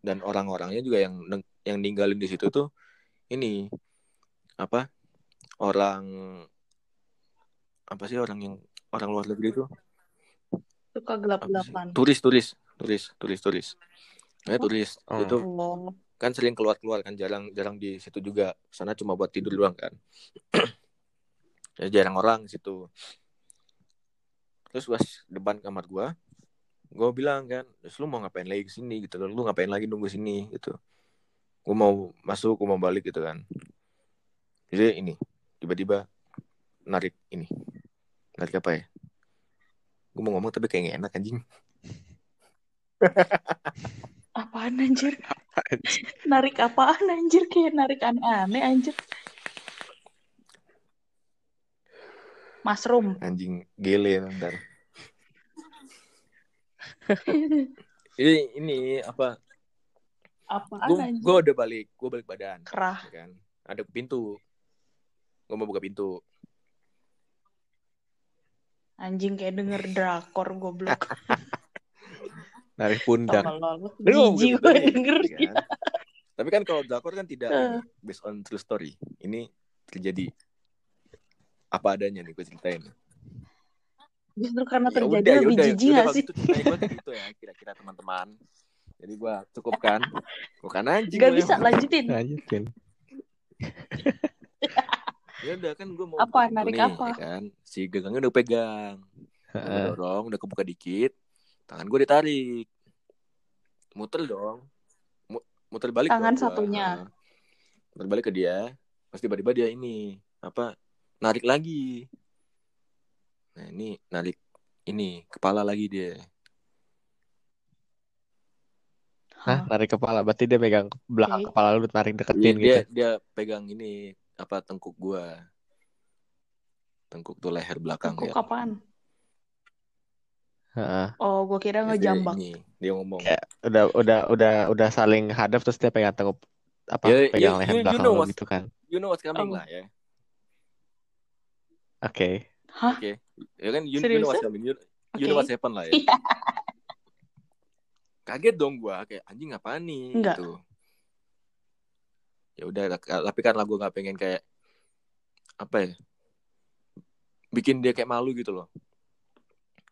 Dan orang-orangnya juga yang yang ninggalin di situ tuh ini apa orang apa sih orang yang orang luar negeri tuh Suka gelap-gelapan. turis turis turis turis turis. Eh turis. Oh. itu Oh. kan sering keluar keluar kan jarang jarang di situ juga. Sana cuma buat tidur doang kan. Ya jarang orang di situ. Terus pas depan kamar gua gua bilang kan terus lu mau ngapain lagi ke sini? Gitu lu ngapain lagi nunggu sini? Gitu. Gua mau masuk gua mau balik gitu kan. Jadi ini tiba-tiba narik ini narik apa ya gua mau ngomong tapi kayak gak enak anjing Apaan anjir? Narik apaan anjir? Kayak narik aneh-aneh anjir. Mushroom. anjing gele ntar ini ini apa Apaan gue anjir? gue udah balik gue balik badan Kerah. ya kan ada pintu gue mau buka pintu Anjing kayak denger drakor goblok. narik pundak Jijik gue nih, dengernya. ya kan? tapi kan kalau drakor kan tidak ini, based on true story ini terjadi apa adanya nih gue ceritain Justru karena Ya terjadi udah, lebih udah, jijik udah, gak sih? gitu kayak gitu ya kira-kira teman-teman jadi gue cukupkan bukan anjing Gak bisa lanjutin. lanjutin ya udah kan gue mau Apa? Narik nih, apa? ya kan si gagangnya udah pegang Udah dorong, udah kebuka dikit, tangan gue ditarik, muter dong, Mu- muter balik Tangan dong gua. satunya. Heeh. muter balik ke dia, pas tiba-tiba dia ini apa narik lagi, nah ini narik ini kepala lagi dia, Hah, narik kepala. Berarti dia pegang belakang Oke. kepala lu tarik Iya, deketin dia gitu. dia pegang ini apa tengkuk gua, tengkuk tuh leher belakang Tengkuk ya. apaan? Heeh. Oh, gue kira ngejambak. ini dia ngomong, Kayak udah udah udah udah saling hadap terus dia pegang tengkuk apa Ya, pegang you- leher you- you belakang know lu what- gitu kan. you know what's coming Oh. lah ya, Oke. Hah? oke, ya kan you, you know what's coming, you, you know what's happen lah ya. Iya. Kaget dong gua kayak anjing apaan nih Enggak. gitu. Ya udah tapi karena gua nggak pengen kayak apa ya bikin dia kayak malu gitu loh.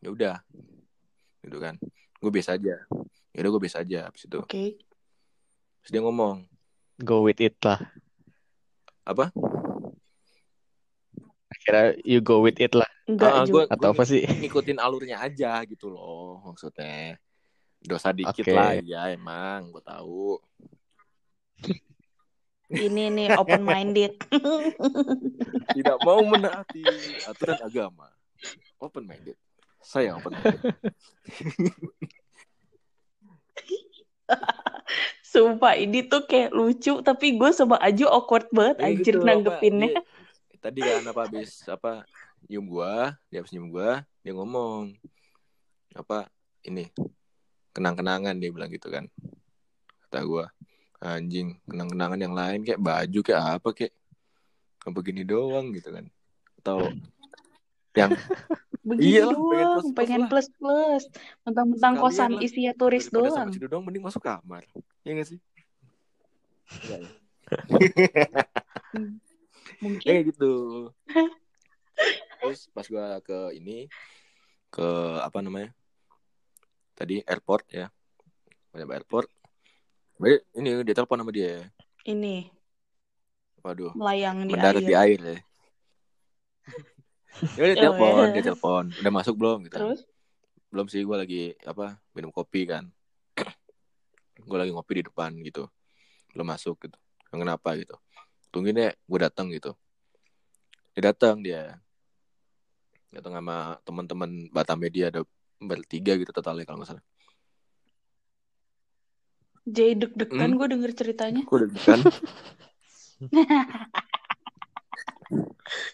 Ya udah gitu kan. Gue biasa aja. Ya udah gue biasa aja habis itu. Oke. Terus dia ngomong, Go with it lah. apa? Akhirnya you go with it lah Enggak, Ah, Ju. gua, atau gua apa sih? ngikutin alurnya aja gitu loh maksudnya. Dosa dikit Oke. lah ya emang gue tahu. Ini nih open minded. Tidak mau menaati aturan agama. Open minded. Saya open minded. Sumpah ini tuh kayak lucu tapi gue sama Aju awkward banget Kayak anjir gitu, nanggepinnya. dia- tadi kan apa habis apa nyium gua, dia habis nyium gua, dia ngomong apa ini kenang-kenangan dia bilang gitu kan. Kata gua, anjing, kenang-kenangan yang lain kayak baju kayak apa kayak kayak begini doang gitu kan. Atau yang Begini pengen doang, plus-plus pengen plus plus. Mentang-mentang kosan lah. isinya turis daripada doang. sama doang mending masuk kamar. Iya gak sih? Iya, ya. Mungkin Kayak gitu. Terus pas gua ke ini ke apa namanya? Tadi airport ya. Ada airport. Baik, ini dia telepon sama dia. ini Waduh, melayang di mendarat air. di air ya. Ya dia telepon, ya. dia telepon. Udah masuk belum gitu. Terus Belum sih gua lagi apa? Minum kopi kan. gua lagi ngopi di depan gitu. Belum masuk gitu. Kenapa gitu. Tungguin deh, gue datang gitu. Dia datang dia. Datang sama teman-teman Batam Media ada bertiga gitu totalnya kalau nggak salah. Jadi deg-degan Hmm? gue denger ceritanya. Gue.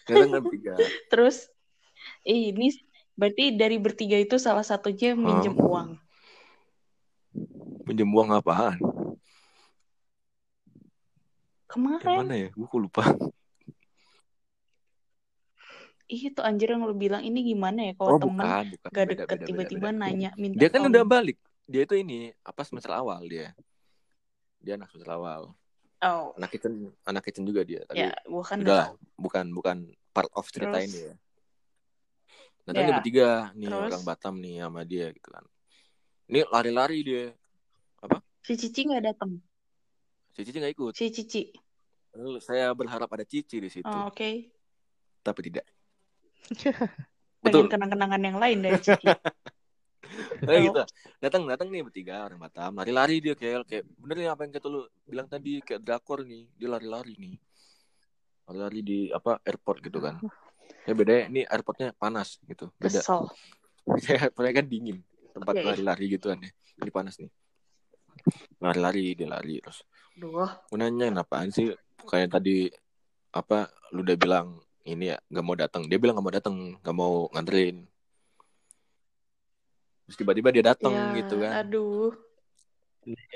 Datang kan tiga. Terus ini berarti dari bertiga itu salah satunya minjem uang. Pinjam uang apaan? Yang Kemarin mana ya? Gue lupa. Ih, itu anjir yang lu bilang ini gimana ya Oh kalau temen bukan, bukan. gak deket tiba-tiba nanya minta Dia kan udah balik. Dia itu ini apa semester awal dia. Dia anak semester awal. Oh, Anak kitchen, anak kitchen juga dia. Tapi ya gua kan udah bukan bukan part of cerita Terus? ini ya. Datang dia Ya, bertiga nih terus? orang Batam nih sama dia gitu kan. Ini lari-lari dia. Si Cici nggak datang. Si Cici nggak ikut. Si Cici. Lalu saya berharap ada Cici di situ, Oh, Oke. tapi tidak. Pengen kenang-kenangan yang lain dari Cici. Kayak gitu. Datang datang nih bertiga orang Batam, lari-lari dia kayak kayak bener nih apa yang kata lu bilang tadi kayak drakor nih, dia lari-lari nih. Lari-lari di apa airport gitu kan. Ya beda ini airportnya panas gitu. Beda. Kesel. Airportnya kan dingin. Tempat Oke. lari-lari gitu kan ya. Ini panas nih. Lari-lari dia lari terus. Duh. Gue nanya apaan sih kayak tadi apa lu udah bilang ini ya nggak mau datang dia bilang nggak mau datang nggak mau nganterin terus tiba-tiba dia datang Ya, gitu kan aduh.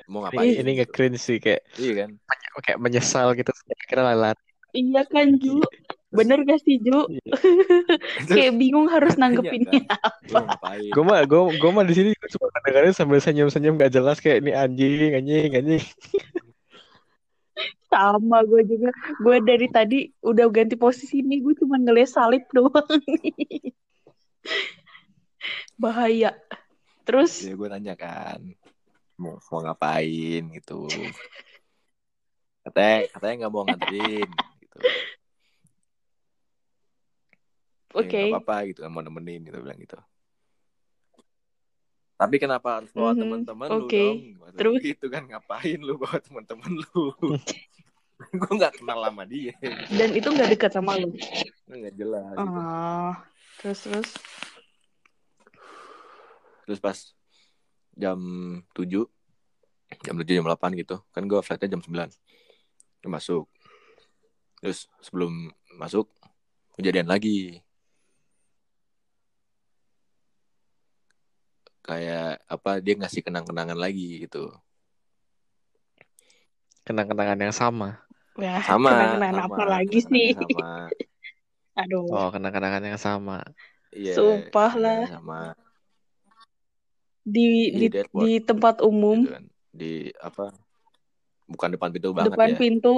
mau Ini, ngapain ini gitu. nge-cringe sih kayak iya kan kayak menyesal gitu. Kira lari. Iya kan, Ju? Bener gak sih, Ju? Kayak bingung harus nanggepinnya. Lu mau ngapain Gue mah gue gue mah di sini juga cuma dengerin sambil senyum-senyum gak jelas kayak ini anjing anjing anjing. Sama gue juga. Gue dari tadi udah ganti posisi nih. Gue cuma ngeliat salib doang. Bahaya. Terus, ya gue nanya kan mau mau ngapain gitu katanya katanya nggak mau nganterin gitu oke. ya, nggak apa-apa gitu kan mau nemenin gitu bilang gitu Tapi kenapa harus bawa Mhm, teman-teman lu oke. dong? Terus? Gitu kan ngapain lu bawa teman-teman lu? gue nggak kenal sama dia. Dan itu nggak dekat sama lu. Nggak jelas. gitu. Oh, terus terus. Terus pas jam 7 jam 7 jam 8 gitu. Kan gue flightnya jam 9. Gue masuk. Terus sebelum masuk kejadian lagi. Kayak apa dia ngasih kenang-kenangan lagi gitu. Kenang-kenangan yang sama. Ya, Sama. kenang-kenangan apa lagi sih? Sama. Aduh. Oh, kenang-kenangan yang sama. Iya. Sumpah lah. Sama Di Di di, tempat umum, gitu kan. Di apa? Bukan depan pintu banget depan ya. pintu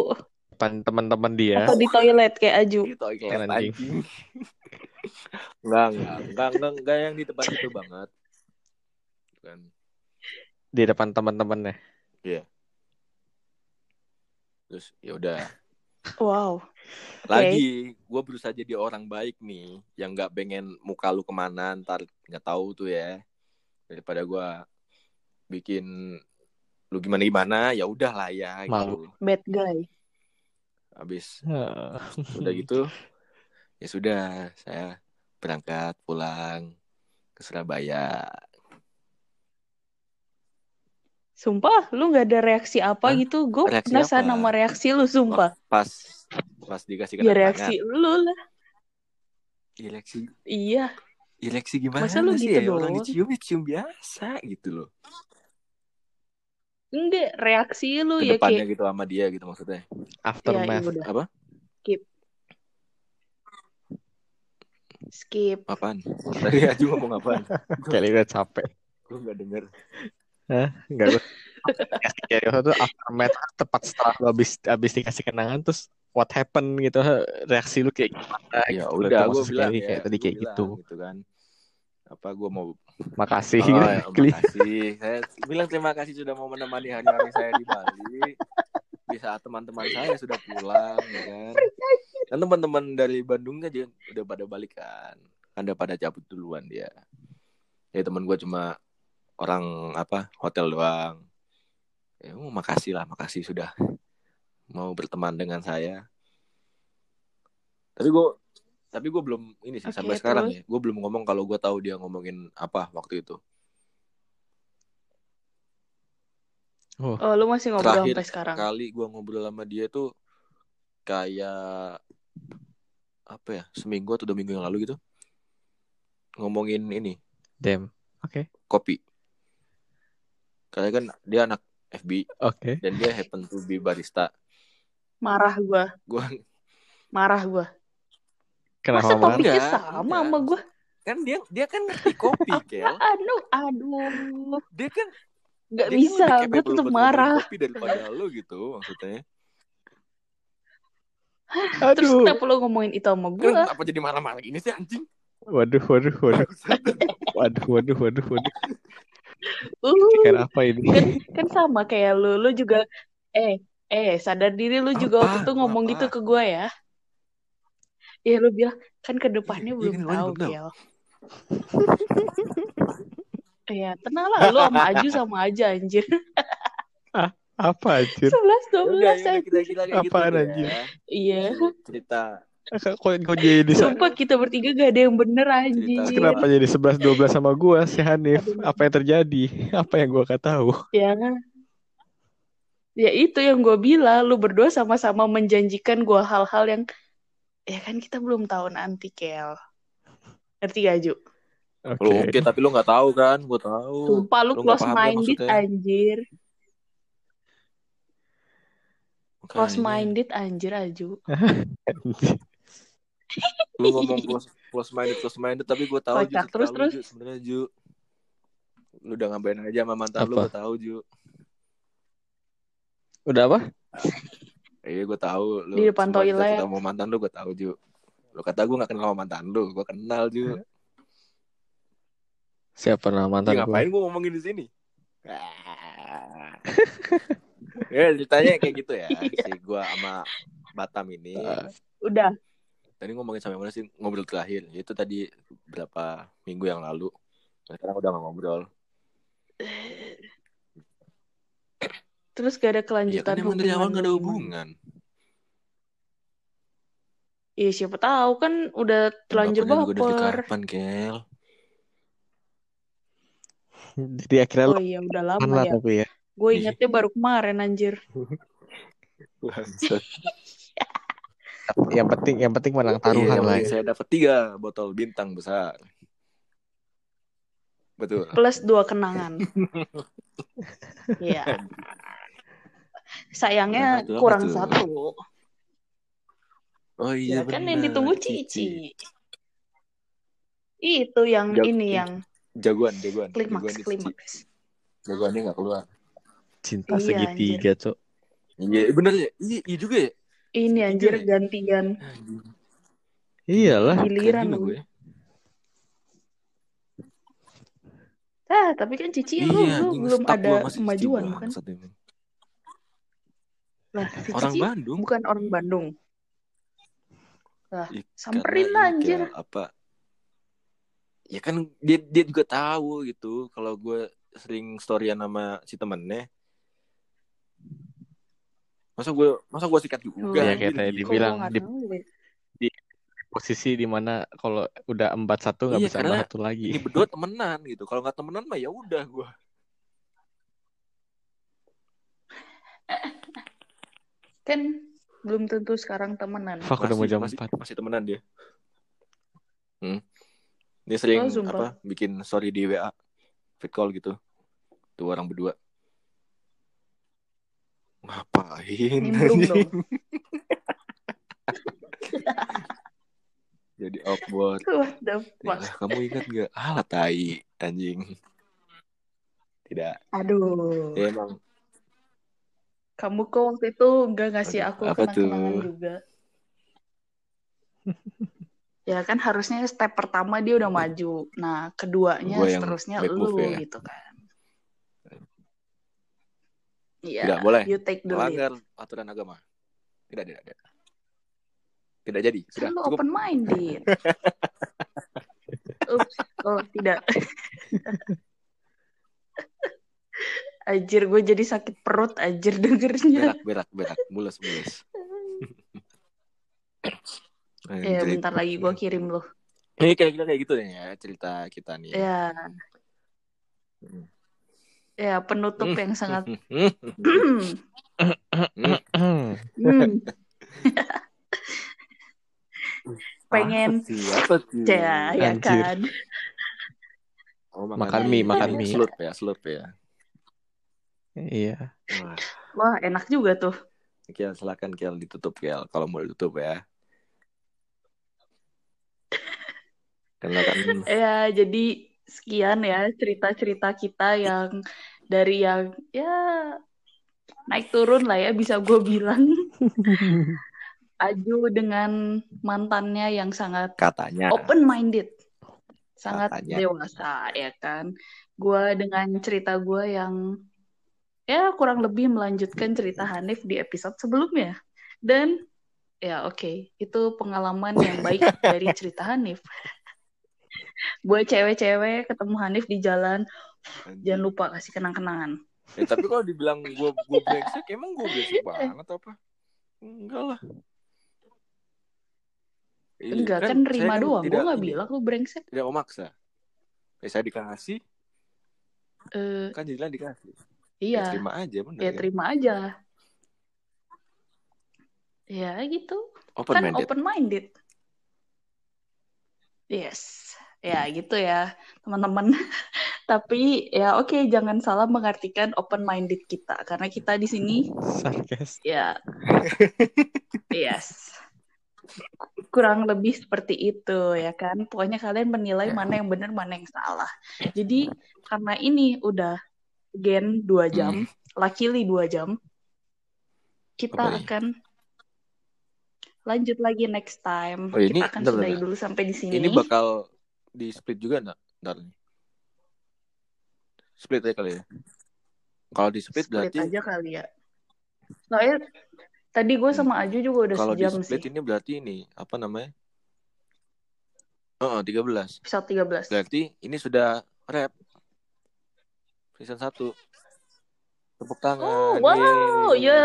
Depan teman-teman dia. atau di toilet kayak Aju. Di toilet Kan anjing. enggak, enggak, enggak, enggak, enggak yang di depan itu banget. Kan. Di depan teman-temannya. Terus ya udah. Wow. Oke. Lagi gue berusaha jadi orang baik nih, yang nggak pengen muka lu ke mana ntar nggak tahu tuh ya. Daripada gue bikin lu gimana gimana, ya udah lah ya. Malu. Gitu. Bad guy. Habis udah gitu, ya sudah saya berangkat pulang ke Surabaya. Sumpah, lu nggak ada reaksi apa Hah? gitu? Gue penasaran sama reaksi lu, sumpah. Pas pas dikasih Ya reaksi lu lah. Ya, reaksi Iya. Ya, reaksi gimana Masa lu sih gitu ya orang doang? dicium ya cium biasa gitu loh Enggak, reaksi lu ke ya depannya kayak gitu sama dia gitu maksudnya ya Aftermath. udah apa skip. apaan tadi Aju ngomong apaan Kayak udah capek. gue nggak denger Enggak gue. Kayak waktu itu aftermath tepat setelah lu habis habis dikasih kenangan terus what happened gitu reaksi lu kayak gimana ya gitu. udah gue bilang sekali ya kayak tadi kayak bilang gitu. gitu kan. Apa gue mau Makasih. Oh, ya, makasih. Saya bilang terima kasih sudah mau menemani hari-hari saya di Bali. Di saat teman-teman saya sudah pulang ya kan. Dan teman-teman dari Bandung aja udah pada balik kan. Kan udah pada cabut duluan dia. Ya teman gue cuma orang apa hotel doang. Ya oh, makasih lah makasih sudah mau berteman dengan saya tapi gue tapi gue belum ini sih Oke, sampai sekarang terus? ya gue belum ngomong kalau gue tahu dia ngomongin apa waktu itu Oh, Oh, lu masih ngobrol Terakhir sampai sekarang. kali gue ngobrol sama dia tuh kayak apa ya seminggu atau dua minggu yang lalu gitu ngomongin ini damn. Oke. kopi karena kan dia anak FB Oke. dan dia happen to be barista Marah gua, gue marah gua. Kenapa Masa topiknya Enggak, sama enggak. sama gua? kan dia dia kan ngerti kopi kel Aduh, aduh. dia kan Nggak dia bisa, kan gua capable tetap marah. kopi daripada lo gitu maksudnya Terus Aduh. kenapa lu ngomongin itu sama kan gua? apa jadi marah-marah gini sih anjing Waduh, waduh, waduh. Waduh, waduh, waduh, waduh. Uh, Kayak apa ini? kan kan sama kayak lu, lu juga eh eh sadar diri lu juga Apa? waktu itu ngomong Apa? gitu ke gua ya. Ya lu bilang kan ke depannya belum kan, tahu. Kel. Iya, tenang lah lu sama Aju sama aja anjir. Apa anjir? 11 Ya udah, 12 ya udah, aja. kita kita kayak gitu ya. Iya. cerita Kok, kok jadi di Sumpah kita bertiga gak ada yang bener anjir. Kenapa jadi 11 12 sama gua si Hanif? Apa yang terjadi? Apa yang gua gak tahu? Ya kan? Ya itu yang gue bilang, lu berdua sama-sama menjanjikan gue hal-hal yang ya kan kita belum tahu nanti, Kel. Ngerti gak, Ju? Oke. Lu oke tapi lu nggak tahu kan? Gue tahu. Sumpah lu lu close ya minded maksudnya. anjir. Makanya. Close minded anjir, Aju. Lu ngomong close close minded close minded tapi gue tahu Ju, Kocak. Terus, lu, terus? Sebenarnya Ju. Lu udah ngapain aja sama mantan lu Apa? gue tahu Ju. Udah apa? Iya gue tahu lu. Di depan toilet. cerita sama mantan lu gue tahu Ju. Lu kata gue gak kenal sama mantan lu, gue kenal Ju. Siapa nama mantan Ya, gua? ngapain gue ngomongin di sini? ya ceritanya kayak gitu ya si gue sama Batam ini Ah. Udah. tadi ngomongin sampai mana sih ngobrol terakhir itu tadi berapa minggu yang lalu sekarang udah gak ngobrol Terus gak ada Iya kelanjutan kan emang dari awal hubungan gak ada hubungan. Iya siapa tahu kan udah terlanjur juga dari baper. kapan, Kel? Jadi akhirnya Oh lo iya udah lama ya. tapi ya. Gue Iya. ingetnya baru kemarin anjir. Yang penting yang penting menang Iya, taruhan yang lah ya. saya dapat tiga botol bintang besar. Betul. Plus dua kenangan. Iya. Sayangnya kurang tuh? satu. Oh Ya iya kan yang benar, ditunggu Cici. Itu yang Jag- ini yang Jagoan, jagoan. klimaks Jagoan Cici. klimaks. Jagoannya gak keluar. Cinta Iya, segitiga, Cok. Iya, bener ya? Iya, iya juga ya? Ini anjir ya? gantian. Iyalah. giliran. Gue. Ah, tapi kan Cici lu, Iya, lu anjing, belum ada Cici kemajuan emang. Lah, si Orang Cici Bandung. bukan orang Bandung. Lah, Ih, samperin lah anjir. apa? Ya kan dia dia juga tahu gitu kalau gue sering storyan sama si temennya. Masa gue masa gue sikat juga? Ya, kayak tadi gitu. Dibilang, di- ya? Posisi di mana kalau udah empat satu nggak Iya, bisa nambah satu lagi. Ini berdua temenan gitu. Kalau nggak temenan mah ya udah gue. Kan belum tentu sekarang temenan. Fuck udah mau jam masih, empat. masih temenan dia. Hmm. Dia sering Oh, sumpah. apa bikin story di WA, fit call gitu. Tuh orang berdua. Ngapain? Jadi awkward. What the Ya fuck? lah, kamu ingat gak? Alah tai anjing. Tidak. Aduh. Ya emang Kamu kok waktu itu nggak ngasih aku apa kenang-kenangan tuh? juga. ya kan harusnya step pertama dia udah maju. Nah, keduanya Gua seterusnya lu ya. gitu kan. Iya, Tidak boleh. you take the lead. melanggar aturan agama. Tidak, tidak, tidak. Tidak jadi. Sudah Kan lu cukup. open minded. Ups. Oh, tidak. Anjir, gue jadi sakit perut anjir dengernya. Berak, berak, berak. Mules, mules. Ya, Anjir. bentar lagi gue kirim lu. Ini kayak kita kayak gitu nih ya cerita kita nih. Ya, Hmm. ya penutup yang sangat Hmm. Pengen Apa sih? Apa sih? ya, ya kan. Oh, Makan mie, makan mie. Slurp ya, slurp ya. Iya. Wah, Wah, enak juga tuh. Kiel, silakan Kiel ditutup Kiel kalau mau ditutup ya. Karena kan Ya, jadi sekian ya cerita-cerita kita yang dari yang ya naik turun lah ya bisa gue bilang. Aju dengan mantannya yang sangat katanya open minded. Sangat Katanya. dewasa ya kan. Gue dengan cerita gue yang ya kurang lebih melanjutkan cerita Hanif di episode sebelumnya. Dan ya oke, itu pengalaman yang baik dari cerita Hanif. Buat cewek-cewek ketemu Hanif di jalan, jangan lupa kasih kenang-kenangan. Ya, tapi kalau dibilang gue gue brengsek, emang gue brengsek banget apa? Enggak lah. Iya, Enggak kan saya nerima doang. Gue ini, bilang lu brengsek. Tidak memaksa. Ya, saya dikasih, Eh, kan jadinya dikasih. Ya, iya, terima aja bener ya ya. terima aja. Ya gitu. Open kan minded. open minded. Yes, ya gitu ya teman-teman. Tapi ya oke jangan salah mengartikan open minded kita karena kita di sini Sarkas. ya yes kurang lebih seperti itu ya kan. Pokoknya kalian menilai mana yang benar mana yang salah. Jadi karena ini udah gen dua jam, luckily dua jam, kita Hmm. Apa akan lanjut lagi next time. Oh, ini- kita akan bentar, sudahi bentar. dulu sampai di sini. Ini bakal di split juga enggak? Ntar nih. Split aja kali ya. Kalau di split, split berarti aja kali ya. Soalnya tadi gue sama Aju juga udah kalau di sejam split sih. ini berarti ini apa namanya? Oh, 13. Episode 13. Berarti ini sudah rap season 1. Tepuk tangan. Oh, wow, Yeay. yo,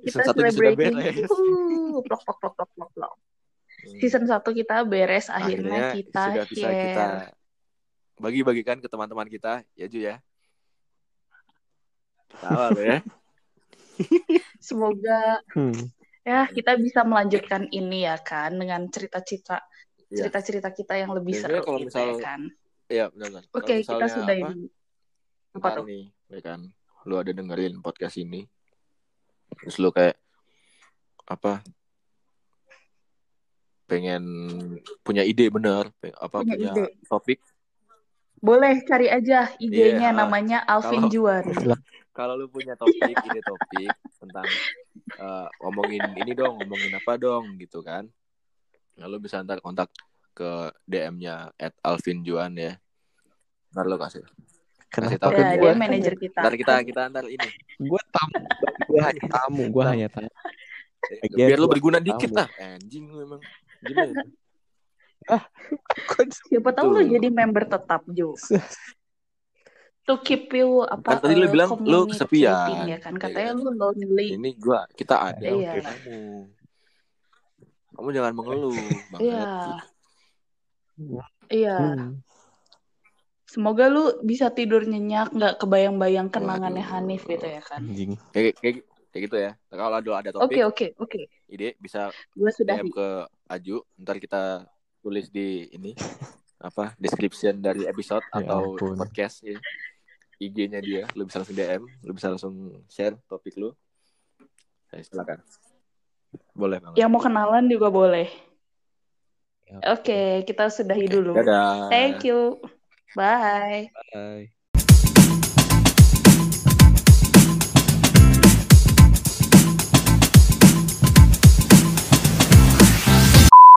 kita Season celebrating. beres. Uhuh, plok, plok, plok, plok, plok, plok. Hmm. Season 1 kita beres, akhirnya, kita sudah bisa share. kita bagi-bagikan ke teman-teman kita, ya Ju ya. Tawa lo ya. Semoga Hmm. ya kita bisa melanjutkan ini ya kan dengan cerita-cerita Iya. cerita-cerita kita yang lebih Biasanya seru kalau gitu misal- ya kan. Iya, benar. Oke, kita sudah apa, ntar tuh? nih, ya kan, lu ada dengerin podcast ini, terus lu kayak apa pengen punya ide bener, apa Punya punya, ide. topik. Boleh cari aja IG-nya Iya, namanya Alvin kalau- Juan. Kalau lu punya topik, ide topik tentang eh, ngomongin ini dong, ngomongin apa dong, gitu kan? Nah, lu bisa ntar kontak ke DM-nya at Alvin Juan ya. Ntar lu kasih. Kenapa tahu Ya, gue? dia manajer kita. Ntar kita kita ntar ini. Gue tamu. Gue hanya tamu. Gue hanya tamu. Eh, Again, Biar lu berguna tamu. dikit lah. Anjing lu emang. Gimana? Siapa tahu lu jadi member tetap, Jo. To keep you apa Kan tadi lu eh, bilang lu kesepian. ya kan Ya katanya kan? lu lonely. Ini gua kita ada Iya. kamu. Kamu jangan mengeluh, Bang. Iya. Iya. Hmm. Semoga lu bisa tidur nyenyak, nggak kebayang-bayang kenangannya. Hanif gitu ya kan. Anjing. Kayak, kayak, kayak gitu ya. Kalau ada ada Oke topik, oke oke. ide bisa Gue sudah DM ke Aju. Ntar kita tulis di ini apa description dari episode Ya atau ampun. podcast ya. IG-nya dia, lu bisa langsung DM, lu bisa langsung share topik lu. Saya silakan. Boleh banget. yang mau kenalan juga boleh. Ya, Oke, kita sudahi dulu. Dadah. Thank you. Bye. Bye.